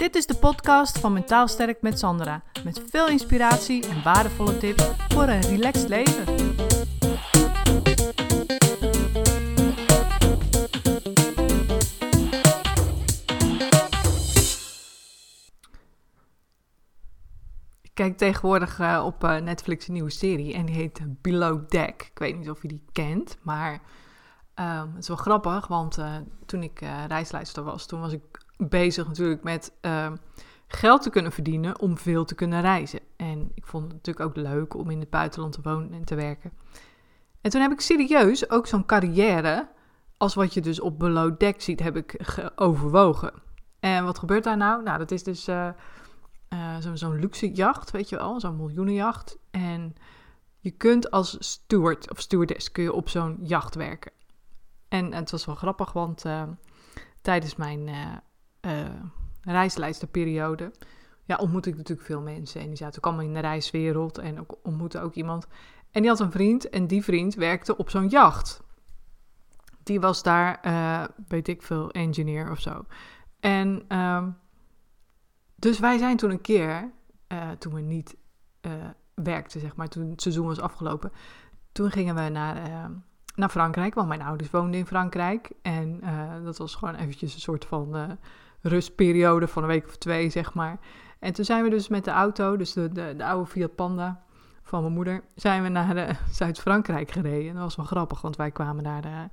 Dit is de podcast van Mentaal Sterk met Sandra. Met veel inspiratie en waardevolle tips voor een relaxed leven. Ik kijk tegenwoordig uh, op uh, Netflix een nieuwe serie en die heet Below Deck. Ik weet niet of je die kent, maar uh, het is wel grappig, want uh, toen ik reisleider was, toen was ik bezig natuurlijk met uh, geld te kunnen verdienen om veel te kunnen reizen. En ik vond het natuurlijk ook leuk om in het buitenland te wonen en te werken. En toen heb ik serieus ook zo'n carrière, als wat je dus op Below Deck ziet, heb ik overwogen. En wat gebeurt daar nou? Nou, dat is dus uh, uh, zo'n zo luxe jacht, weet je wel, zo'n miljoenenjacht. En je kunt als steward of stewardess kun je op zo'n jacht werken. En, het was wel grappig, want uh, tijdens mijn uh, reisleidersperiode, ja, ontmoette ik natuurlijk veel mensen. En die zaten ook allemaal in de reiswereld en ook, ontmoette ook iemand. En die had een vriend en die vriend werkte op zo'n jacht. Die was daar, uh, weet ik veel, engineer of zo. En um, dus wij zijn toen een keer, uh, toen we niet werkten, zeg maar, toen het seizoen was afgelopen, toen gingen we naar, uh, naar Frankrijk, want mijn ouders woonden in Frankrijk. En dat was gewoon eventjes een soort van rustperiode van een week of twee, zeg maar. En toen zijn we dus met de auto, dus de, de, de oude Fiat Panda van mijn moeder, zijn we naar Zuid-Frankrijk gereden. En dat was wel grappig, want wij kwamen daar de,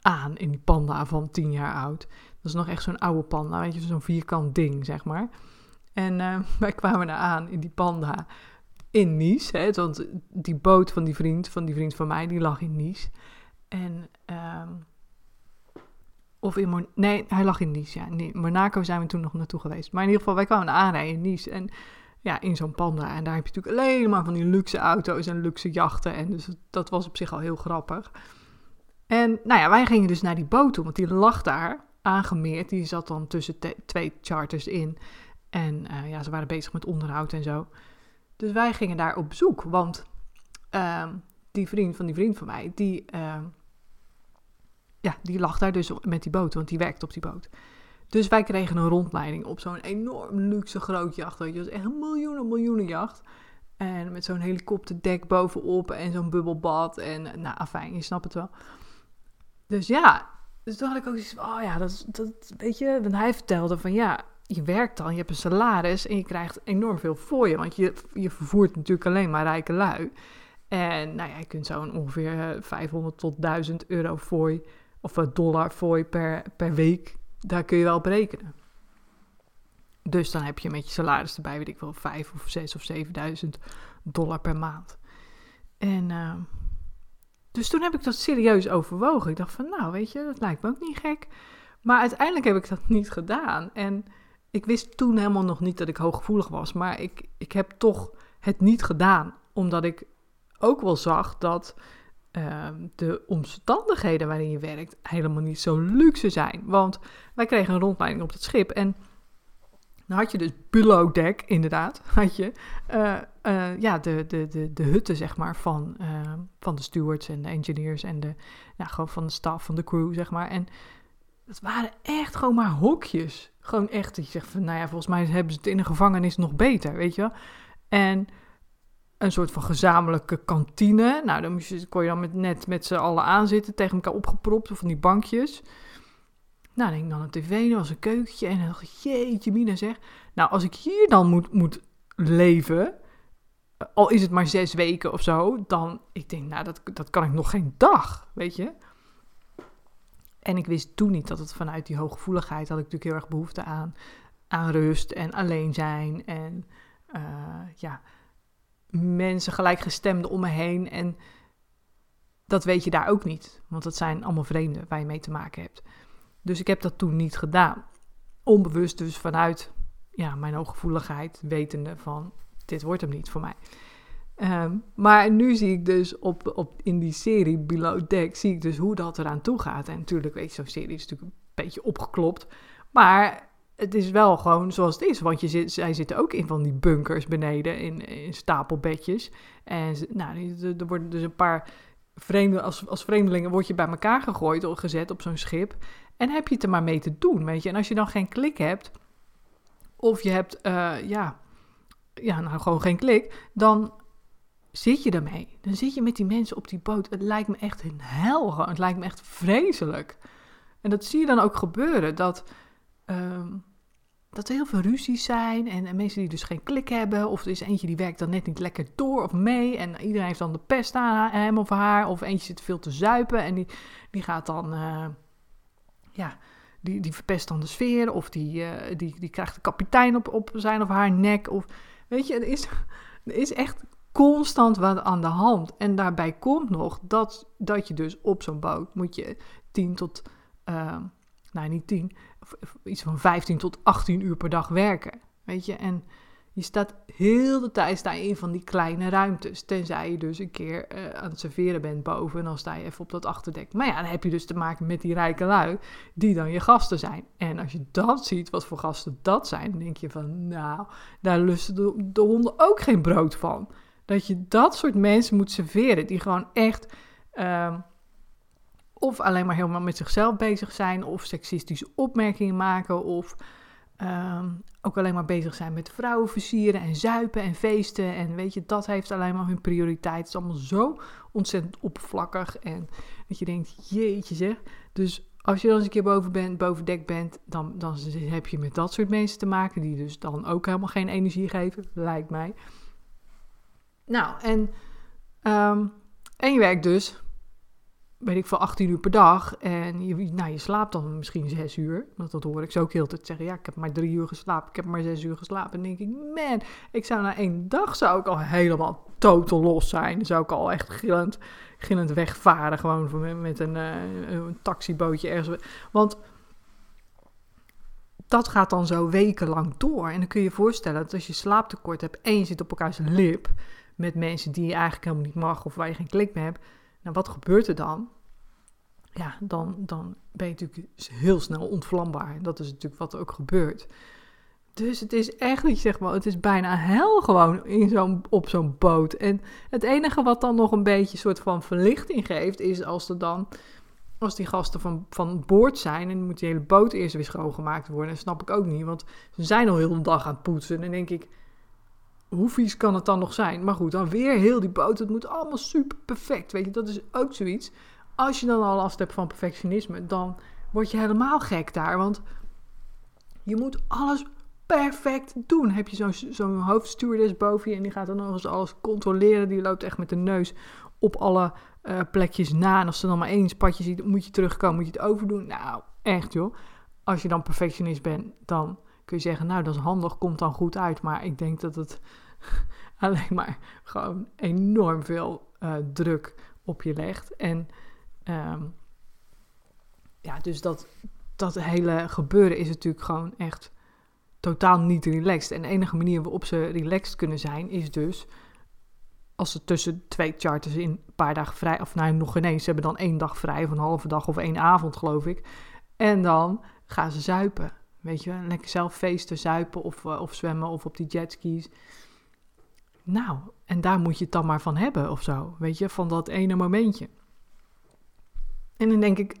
aan in die panda van tien jaar oud. Dat is nog echt zo'n oude panda, weet je, zo'n vierkant ding, zeg maar. En uh, wij kwamen daar aan in die panda in Nice, hè, want die boot van die vriend, van die vriend van mij, die lag in Nice. En... Uh, of in Mon Nee, hij lag in Nice, ja. Nee, Monaco zijn we toen nog naartoe geweest. Maar in ieder geval, wij kwamen aanrijden in Nice. En ja, in zo'n panda. En daar heb je natuurlijk alleen maar van die luxe auto's en luxe jachten. En dus dat was op zich al heel grappig. En nou ja, wij gingen dus naar die boot toe, want die lag daar aangemeerd. Die zat dan tussen twee charters in. En uh, ja, ze waren bezig met onderhoud en zo. Dus wij gingen daar op bezoek, want uh, die vriend van die vriend van mij, die... Uh, ja, die lag daar dus met die boot, want die werkte op die boot. Dus wij kregen een rondleiding op zo'n enorm luxe groot jacht. Weet je, dat was echt een miljoenen, miljoenen jacht. En met zo'n helikopterdek bovenop en zo'n bubbelbad. En nou, afijn, je snapt het wel. Dus ja, dus toen had ik ook zoiets van, oh ja, dat, dat weet je, want hij vertelde van ja, je werkt dan, je hebt een salaris en je krijgt enorm veel voor je. Want je, je vervoert natuurlijk alleen maar rijke lui. En nou ja, je kunt zo'n ongeveer 500 tot 1000 euro voor of dollar voor per, per week, daar kun je wel op rekenen. Dus dan heb je met je salaris erbij, weet ik wel, 5 of 6 of 7000 dollar per maand. En uh, dus toen heb ik dat serieus overwogen. Ik dacht van, nou weet je, dat lijkt me ook niet gek. Maar uiteindelijk heb ik dat niet gedaan. En ik wist toen helemaal nog niet dat ik hooggevoelig was. Maar ik, ik heb toch het niet gedaan. Omdat ik ook wel zag dat uh, de omstandigheden waarin je werkt helemaal niet zo luxe zijn. Want wij kregen een rondleiding op het schip en dan had je dus below deck, inderdaad, had je uh, uh, ja, de, de, de, de hutten, zeg maar, van, uh, van de stewards en de engineers en de, nou, gewoon van de staf, van de crew, zeg maar. En dat waren echt gewoon maar hokjes. Gewoon echt, dat je zegt van, nou ja, volgens mij hebben ze het in een gevangenis nog beter, weet je En een soort van gezamenlijke kantine. Nou, dan moest je, kon je dan met, net met z'n allen aanzitten, tegen elkaar opgepropt, van die bankjes. Nou, dan hing dan een tv, er was een keukentje en dan dacht jeetje mina zeg. Nou, als ik hier dan moet, moet leven, al is het maar zes weken of zo, dan, ik denk, nou, dat, dat kan ik nog geen dag, weet je. En ik wist toen niet dat het vanuit die hooggevoeligheid had ik natuurlijk heel erg behoefte aan, aan rust en alleen zijn en uh, ja mensen gelijkgestemden om me heen. En dat weet je daar ook niet, want dat zijn allemaal vreemden waar je mee te maken hebt. Dus ik heb dat toen niet gedaan. Onbewust dus vanuit ja, mijn hooggevoeligheid, wetende van dit wordt hem niet voor mij. Um, maar nu zie ik dus op, op, in die serie Below Deck, zie ik dus hoe dat eraan toe gaat. En natuurlijk, weet je, zo'n serie is natuurlijk een beetje opgeklopt. Maar het is wel gewoon zoals het is. Want je zit, zij zitten ook in van die bunkers beneden, in, in stapelbedjes. En nou, er worden dus een paar vreemden, als, als vreemdelingen word je bij elkaar gegooid of gezet op zo'n schip. En heb je het er maar mee te doen, weet je. En als je dan geen klik hebt, of je hebt, eh, ja, ja, nou gewoon geen klik, dan zit je ermee. Dan zit je met die mensen op die boot. Het lijkt me echt een hel. Het lijkt me echt vreselijk. En dat zie je dan ook gebeuren. Dat, ehm, dat er heel veel ruzies zijn. En, en, mensen die dus geen klik hebben. Of er is eentje die werkt dan net niet lekker door of mee. En iedereen heeft dan de pest aan hem of haar. Of eentje zit veel te zuipen. En die, die gaat dan. Uh, ja, die, die verpest dan de sfeer. Of die, uh, die, die krijgt de kapitein op, op zijn of haar nek. Of weet je, er is, er is echt constant wat aan de hand. En daarbij komt nog dat, dat je dus op zo'n boot moet je 10 tot, uh, nou niet 10, iets van 15 tot 18 uur per dag werken. Weet je, en je staat heel de tijd sta je in van die kleine ruimtes. Tenzij je dus een keer uh, aan het serveren bent boven en dan sta je even op dat achterdek. Maar ja, dan heb je dus te maken met die rijke lui die dan je gasten zijn. En als je dat ziet, wat voor gasten dat zijn, dan denk je van nou, daar lusten de, de honden ook geen brood van. Dat je dat soort mensen moet serveren, die gewoon echt uh, of alleen maar helemaal met zichzelf bezig zijn, of seksistische opmerkingen maken, of uh, ook alleen maar bezig zijn met vrouwen versieren en zuipen en feesten. En weet je, dat heeft alleen maar hun prioriteit. Het is allemaal zo ontzettend oppervlakkig. En dat je denkt, jeetje zeg. Dus als je dan eens een keer boven, bent, boven dek bent, dan, dan heb je met dat soort mensen te maken, die dus dan ook helemaal geen energie geven, lijkt mij. Nou, en, um, en je werkt dus, weet ik veel, 18 uur per dag. En je, nou, je slaapt dan misschien 6 uur. Want dat hoor ik zo ook heel tijd zeggen. Ja, ik heb maar 3 uur geslapen. Ik heb maar 6 uur geslapen. En denk ik, man, ik zou na één dag zou ik al helemaal totaal los zijn. Zou ik al echt gillend, gillend wegvaren. Gewoon met een, uh, een taxibootje ergens. Want dat gaat dan zo wekenlang door. En dan kun je je voorstellen dat als je slaaptekort hebt en je zit op elkaars lip met mensen die je eigenlijk helemaal niet mag of waar je geen klik mee hebt. Nou, wat gebeurt er dan? Ja, dan, dan ben je natuurlijk heel snel ontvlambaar. En dat is natuurlijk wat er ook gebeurt. Dus het is echt niet, zeg maar, het is bijna hel gewoon in zo'n, op zo'n boot. En het enige wat dan nog een beetje soort van verlichting geeft, is als er dan, als die gasten van, van boord zijn en moet die hele boot eerst weer schoongemaakt worden. Dat snap ik ook niet, want ze zijn al heel de dag aan het poetsen. En dan denk ik, hoe vies kan het dan nog zijn? Maar goed, dan weer heel die boot. Het moet allemaal super perfect. Weet je, dat is ook zoiets. Als je dan al last hebt van perfectionisme, dan word je helemaal gek daar. Want je moet alles perfect doen. Heb je zo'n hoofdstewardess boven je en die gaat dan nog eens alles controleren. Die loopt echt met de neus op alle uh, plekjes na. En als ze dan maar één spatje ziet, moet je terugkomen, moet je het overdoen. Nou, echt joh. Als je dan perfectionist bent, dan kun je zeggen, nou dat is handig, komt dan goed uit. Maar ik denk dat het alleen maar gewoon enorm veel uh, druk op je legt. En um, ja, dus dat, dat hele gebeuren is natuurlijk gewoon echt totaal niet relaxed. En de enige manier waarop ze relaxed kunnen zijn is dus als ze tussen twee charters in een paar dagen vrij, of nou nog ineens, ze hebben dan één dag vrij, of een halve dag of één avond geloof ik. En dan gaan ze zuipen. Weet je, lekker zelf feesten, zuipen of, uh, of zwemmen of op die jetskis. Nou, en daar moet je het dan maar van hebben of zo. Weet je, van dat ene momentje. En dan denk ik,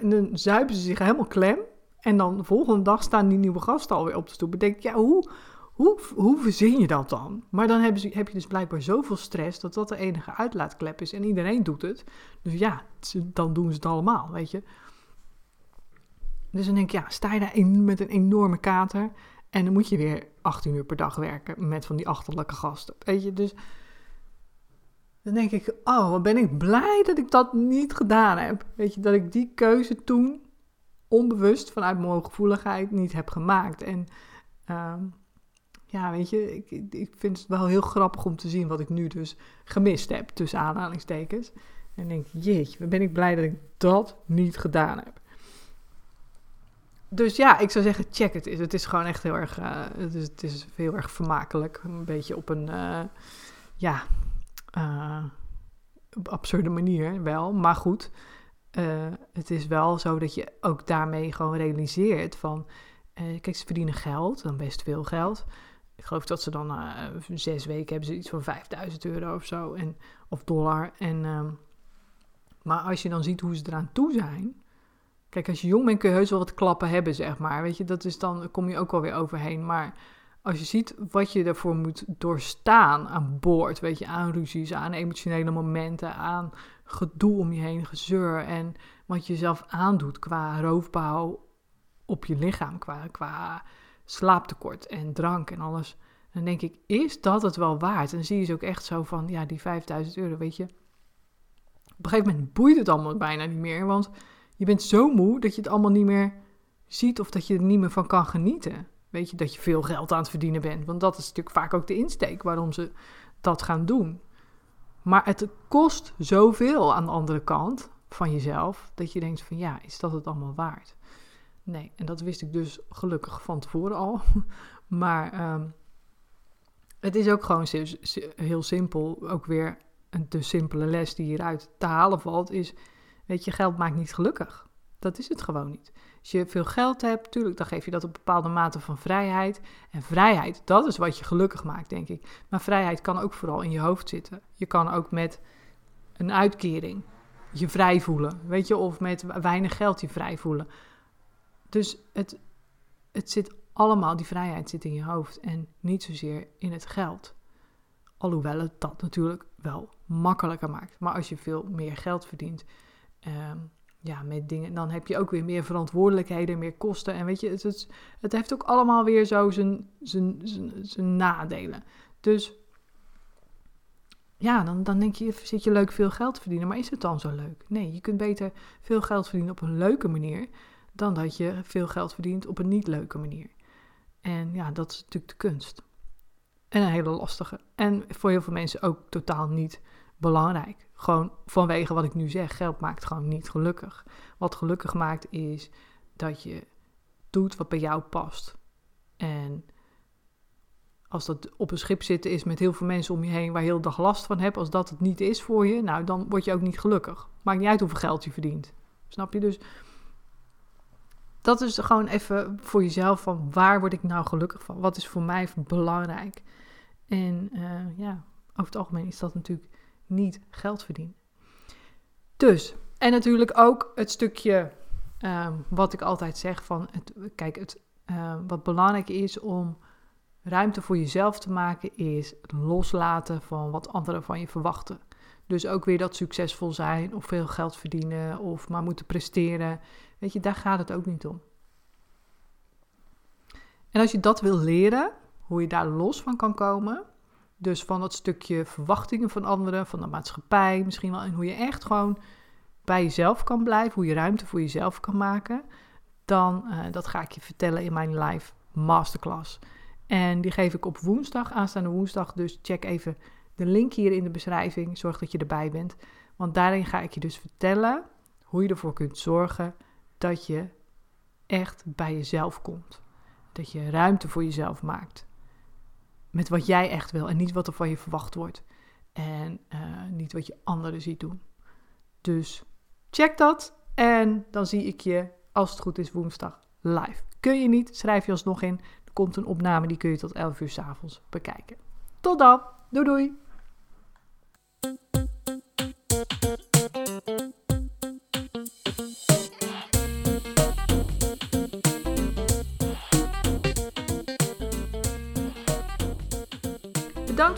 dan, zuipen ze zich helemaal klem. En dan de volgende dag staan die nieuwe gasten alweer op de stoep. Ik denk, ja, hoe, hoe, hoe verzin je dat dan? Maar dan ze, heb je dus blijkbaar zoveel stress dat dat de enige uitlaatklep is. En iedereen doet het. Dus ja, dan doen ze het allemaal, weet je. Dus dan denk ik, ja, sta je daar met een enorme kater en dan moet je weer 18 uur per dag werken met van die achterlijke gasten. Weet je, dus dan denk ik, oh, wat ben ik blij dat ik dat niet gedaan heb. Weet je, dat ik die keuze toen onbewust vanuit mijn hooggevoeligheid niet heb gemaakt. En um, ja, weet je, ik, ik vind het wel heel grappig om te zien wat ik nu dus gemist heb, tussen aanhalingstekens. En denk, jeetje, wat ben ik blij dat ik dat niet gedaan heb dus ja, ik zou zeggen, check het. Het is gewoon echt heel erg, uh, het, is, het is heel erg vermakelijk. Een beetje op een, uh, ja, op absurde manier wel. Maar goed, het is wel zo dat je ook daarmee gewoon realiseert van... kijk, ze verdienen geld, dan best veel geld. Ik geloof dat ze dan zes weken hebben ze iets van 5000 euro of zo. En, of dollar. En, um, maar als je dan ziet hoe ze eraan toe zijn Kijk, als je jong bent kun je heus wel wat klappen hebben, zeg maar. Weet je, dat is dan kom je ook wel weer overheen. Maar als je ziet wat je ervoor moet doorstaan aan boord, weet je, aan ruzies, aan emotionele momenten, aan gedoe om je heen, gezeur en wat je jezelf aandoet qua roofbouw op je lichaam, qua, qua slaaptekort en drank en alles. Dan denk ik, is dat het wel waard? En dan zie je ze ook echt zo van, ja, die 5000 euro, weet je. Op een gegeven moment boeit het allemaal bijna niet meer, want je bent zo moe dat je het allemaal niet meer ziet of dat je er niet meer van kan genieten. Weet je, dat je veel geld aan het verdienen bent. Want dat is natuurlijk vaak ook de insteek waarom ze dat gaan doen. Maar het kost zoveel aan de andere kant van jezelf, dat je denkt van ja, is dat het allemaal waard? Nee, en dat wist ik dus gelukkig van tevoren al. Maar ehm, het is ook gewoon heel simpel. Ook weer een te simpele les die hieruit te halen valt, is, weet je, geld maakt niet gelukkig. Dat is het gewoon niet. Als je veel geld hebt, natuurlijk, dan geef je dat een bepaalde mate van vrijheid. En vrijheid, dat is wat je gelukkig maakt, denk ik. Maar vrijheid kan ook vooral in je hoofd zitten. Je kan ook met een uitkering je vrij voelen, weet je, of met weinig geld je vrij voelen. Dus het, het zit allemaal, die vrijheid zit in je hoofd en niet zozeer in het geld. Alhoewel het dat natuurlijk wel makkelijker maakt. Maar als je veel meer geld verdient, ehm, ja, met dingen, dan heb je ook weer meer verantwoordelijkheden, meer kosten. En weet je, het, het, het heeft ook allemaal weer zo zijn, zijn, zijn, zijn nadelen. Dus ja, dan, dan denk je, zit je leuk veel geld te verdienen. Maar is het dan zo leuk? Nee, je kunt beter veel geld verdienen op een leuke manier dan dat je veel geld verdient op een niet leuke manier. En ja, dat is natuurlijk de kunst. En een hele lastige. En voor heel veel mensen ook totaal niet belangrijk. Gewoon vanwege wat ik nu zeg, geld maakt gewoon niet gelukkig. Wat gelukkig maakt is dat je doet wat bij jou past. En als dat op een schip zitten is met heel veel mensen om je heen waar je heel dag last van hebt, als dat het niet is voor je, nou dan word je ook niet gelukkig. Maakt niet uit hoeveel geld je verdient. Snap je? Dus dat is gewoon even voor jezelf van waar word ik nou gelukkig van? Wat is voor mij belangrijk? En uh, ja, over het algemeen is dat natuurlijk niet geld verdienen. Dus, en natuurlijk ook het stukje um, wat ik altijd zeg van, het, kijk, het, uh, wat belangrijk is om ruimte voor jezelf te maken, is het loslaten van wat anderen van je verwachten. Dus ook weer dat succesvol zijn of veel geld verdienen of maar moeten presteren. Weet je, daar gaat het ook niet om. En als je dat wil leren, hoe je daar los van kan komen, dus van dat stukje verwachtingen van anderen, van de maatschappij misschien wel, en hoe je echt gewoon bij jezelf kan blijven, hoe je ruimte voor jezelf kan maken, dan uh, dat ga ik je vertellen in mijn live masterclass. En die geef ik op woensdag, aanstaande woensdag. Dus check even de link hier in de beschrijving. Zorg dat je erbij bent. Want daarin ga ik je dus vertellen hoe je ervoor kunt zorgen dat je echt bij jezelf komt. Dat je ruimte voor jezelf maakt. Met wat jij echt wil en niet wat er van je verwacht wordt. En uh, niet wat je anderen ziet doen. Dus check dat en dan zie ik je, als het goed is, woensdag live. Kun je niet, schrijf je alsnog in. Er komt een opname, die kun je tot 11 uur s avonds bekijken. Tot dan, doei doei!